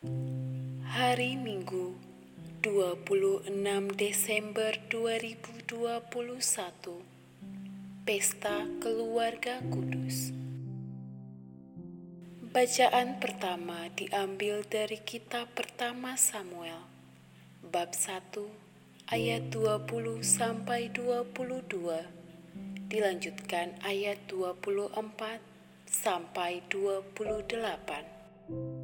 Hari Minggu 26 Desember 2021 Pesta Keluarga Kudus. Bacaan pertama diambil dari kitab pertama Samuel bab 1 ayat 20 sampai 22 dilanjutkan ayat 24 sampai 28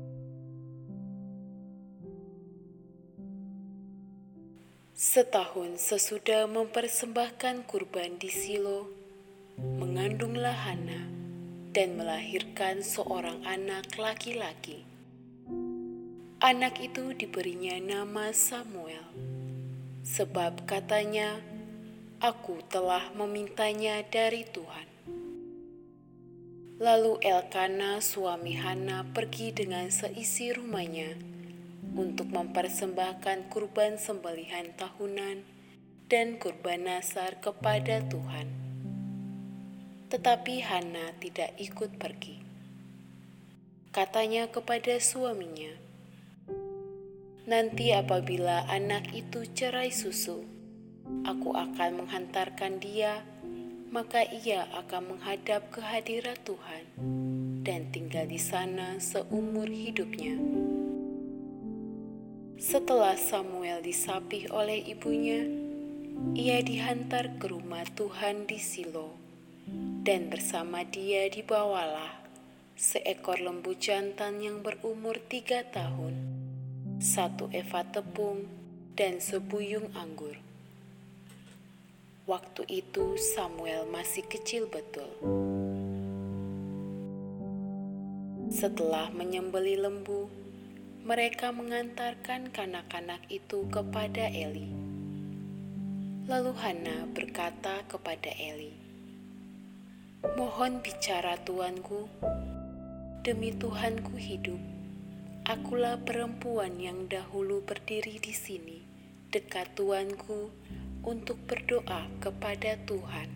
Setahun sesudah mempersembahkan kurban di Silo, mengandunglah Hana dan melahirkan seorang anak laki-laki. Anak itu diberinya nama Samuel, sebab katanya, "Aku telah memintanya dari Tuhan." Lalu Elkana, suami Hana, pergi dengan seisi rumahnya untuk mempersembahkan kurban sembelihan tahunan dan kurban nasar kepada Tuhan. Tetapi Hana tidak ikut pergi. Katanya kepada suaminya, "Nanti apabila anak itu cerai susu, aku akan menghantarkan dia, maka ia akan menghadap ke hadirat Tuhan dan tinggal di sana seumur hidupnya." Setelah Samuel disapih oleh ibunya, ia dihantar ke rumah Tuhan di Silo, dan bersama dia dibawalah seekor lembu jantan yang berumur tiga tahun, satu eva tepung, dan sebuyung anggur. Waktu itu Samuel masih kecil betul. Setelah menyembeli lembu, mereka mengantarkan kanak-kanak itu kepada Eli. Lalu Hana berkata kepada Eli, "Mohon bicara tuanku, demi Tuhanku hidup. Akulah perempuan yang dahulu berdiri di sini dekat tuanku untuk berdoa kepada Tuhan.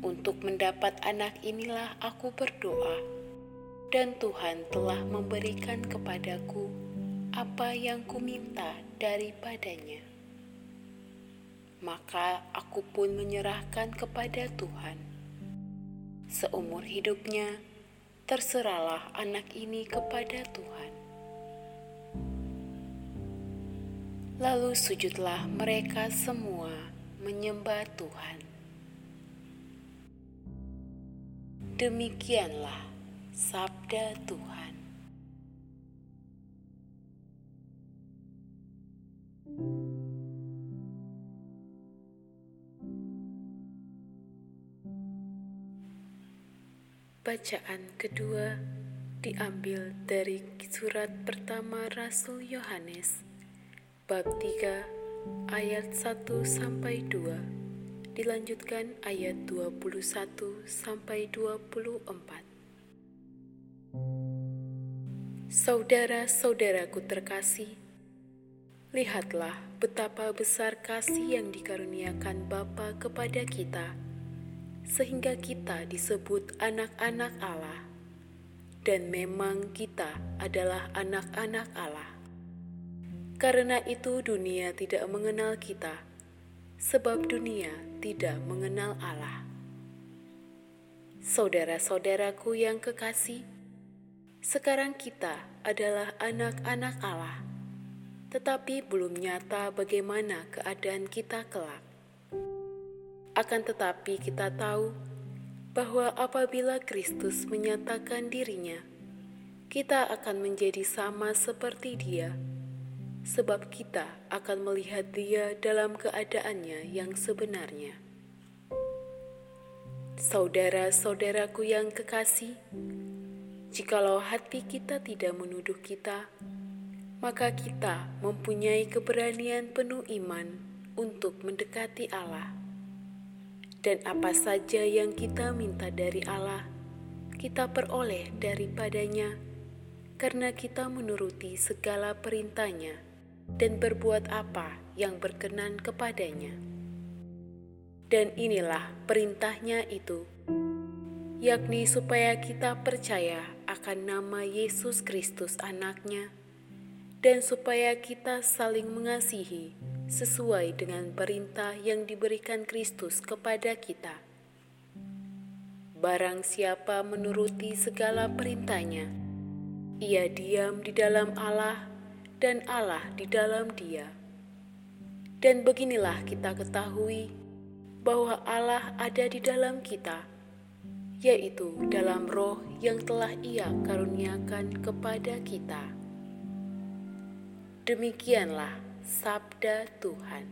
Untuk mendapat anak inilah aku berdoa." Dan Tuhan telah memberikan kepadaku apa yang kuminta daripadanya. Maka aku pun menyerahkan kepada Tuhan. Seumur hidupnya, terserahlah anak ini kepada Tuhan. Lalu sujudlah mereka semua menyembah Tuhan. Demikianlah Sabda Tuhan. Bacaan kedua diambil dari surat pertama Rasul Yohanes bab 3 ayat 1 sampai 2 dilanjutkan ayat 21 sampai 24 Saudara-saudaraku terkasih, lihatlah betapa besar kasih yang dikaruniakan Bapa kepada kita, sehingga kita disebut anak-anak Allah. Dan memang kita adalah anak-anak Allah. Karena itu dunia tidak mengenal kita, sebab dunia tidak mengenal Allah. Saudara-saudaraku yang kekasih, sekarang kita adalah anak-anak Allah, tetapi belum nyata bagaimana keadaan kita kelak. Akan tetapi, kita tahu bahwa apabila Kristus menyatakan dirinya, kita akan menjadi sama seperti Dia, sebab kita akan melihat Dia dalam keadaannya yang sebenarnya. Saudara-saudaraku yang kekasih, Jikalau hati kita tidak menuduh kita, maka kita mempunyai keberanian penuh iman untuk mendekati Allah. Dan apa saja yang kita minta dari Allah, kita peroleh daripadanya, karena kita menuruti segala perintahnya dan berbuat apa yang berkenan kepadanya. Dan inilah perintahnya itu, yakni supaya kita percaya akan nama Yesus Kristus anaknya, dan supaya kita saling mengasihi sesuai dengan perintah yang diberikan Kristus kepada kita. Barang siapa menuruti segala perintahnya, ia diam di dalam Allah dan Allah di dalam dia. Dan beginilah kita ketahui bahwa Allah ada di dalam kita, yaitu dalam roh yang telah ia karuniakan kepada kita. Demikianlah Sabda Tuhan.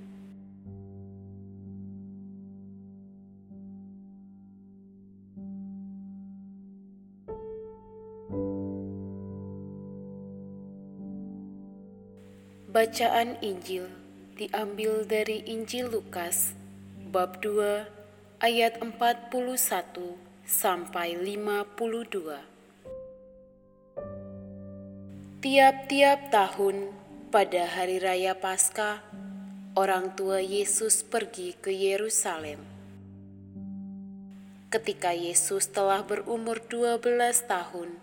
Bacaan Injil diambil dari Injil Lukas bab 2 ayat 41 sampai 52. Tiap-tiap tahun pada hari raya Paskah, orang tua Yesus pergi ke Yerusalem. Ketika Yesus telah berumur 12 tahun,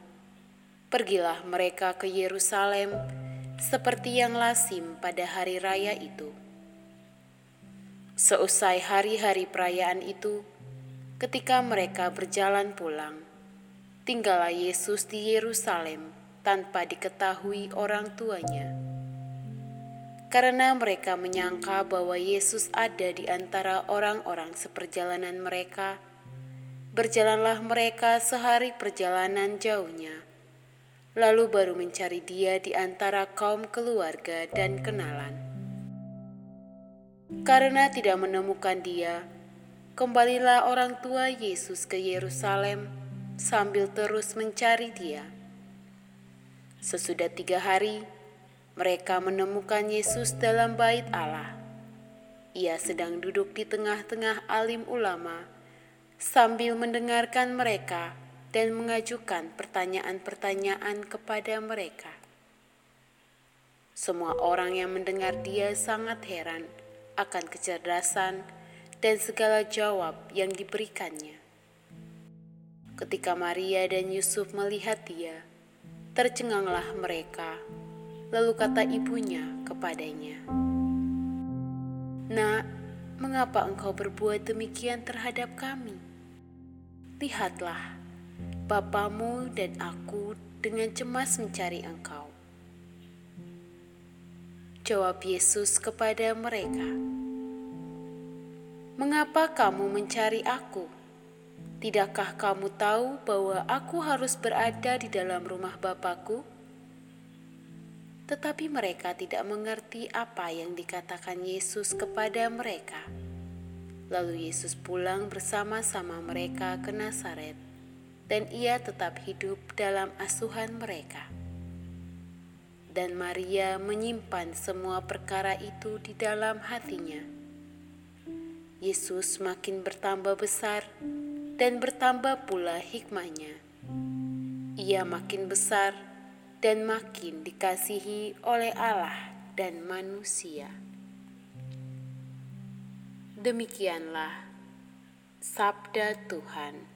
pergilah mereka ke Yerusalem seperti yang lazim pada hari raya itu. Seusai hari-hari perayaan itu, ketika mereka berjalan pulang, tinggallah Yesus di Yerusalem tanpa diketahui orang tuanya karena mereka menyangka bahwa Yesus ada di antara orang-orang seperjalanan mereka. Berjalanlah mereka sehari perjalanan jauhnya, lalu baru mencari Dia di antara kaum keluarga dan kenalan. Karena tidak menemukan Dia, kembalilah orang tua Yesus ke Yerusalem sambil terus mencari Dia. Sesudah tiga hari, mereka menemukan Yesus dalam bait Allah. Ia sedang duduk di tengah-tengah alim ulama sambil mendengarkan mereka dan mengajukan pertanyaan-pertanyaan kepada mereka. Semua orang yang mendengar dia sangat heran akan kecerdasan dan segala jawab yang diberikannya. Ketika Maria dan Yusuf melihat dia, tercenganglah mereka Lalu kata ibunya kepadanya, "Nak, mengapa engkau berbuat demikian terhadap kami? Lihatlah, bapamu dan aku dengan cemas mencari engkau." Jawab Yesus kepada mereka, "Mengapa kamu mencari aku? Tidakkah kamu tahu bahwa aku harus berada di dalam rumah Bapakku?" tetapi mereka tidak mengerti apa yang dikatakan Yesus kepada mereka. Lalu Yesus pulang bersama-sama mereka ke Nazaret, dan ia tetap hidup dalam asuhan mereka. Dan Maria menyimpan semua perkara itu di dalam hatinya. Yesus makin bertambah besar dan bertambah pula hikmahnya. Ia makin besar dan makin dikasihi oleh Allah dan manusia. Demikianlah sabda Tuhan.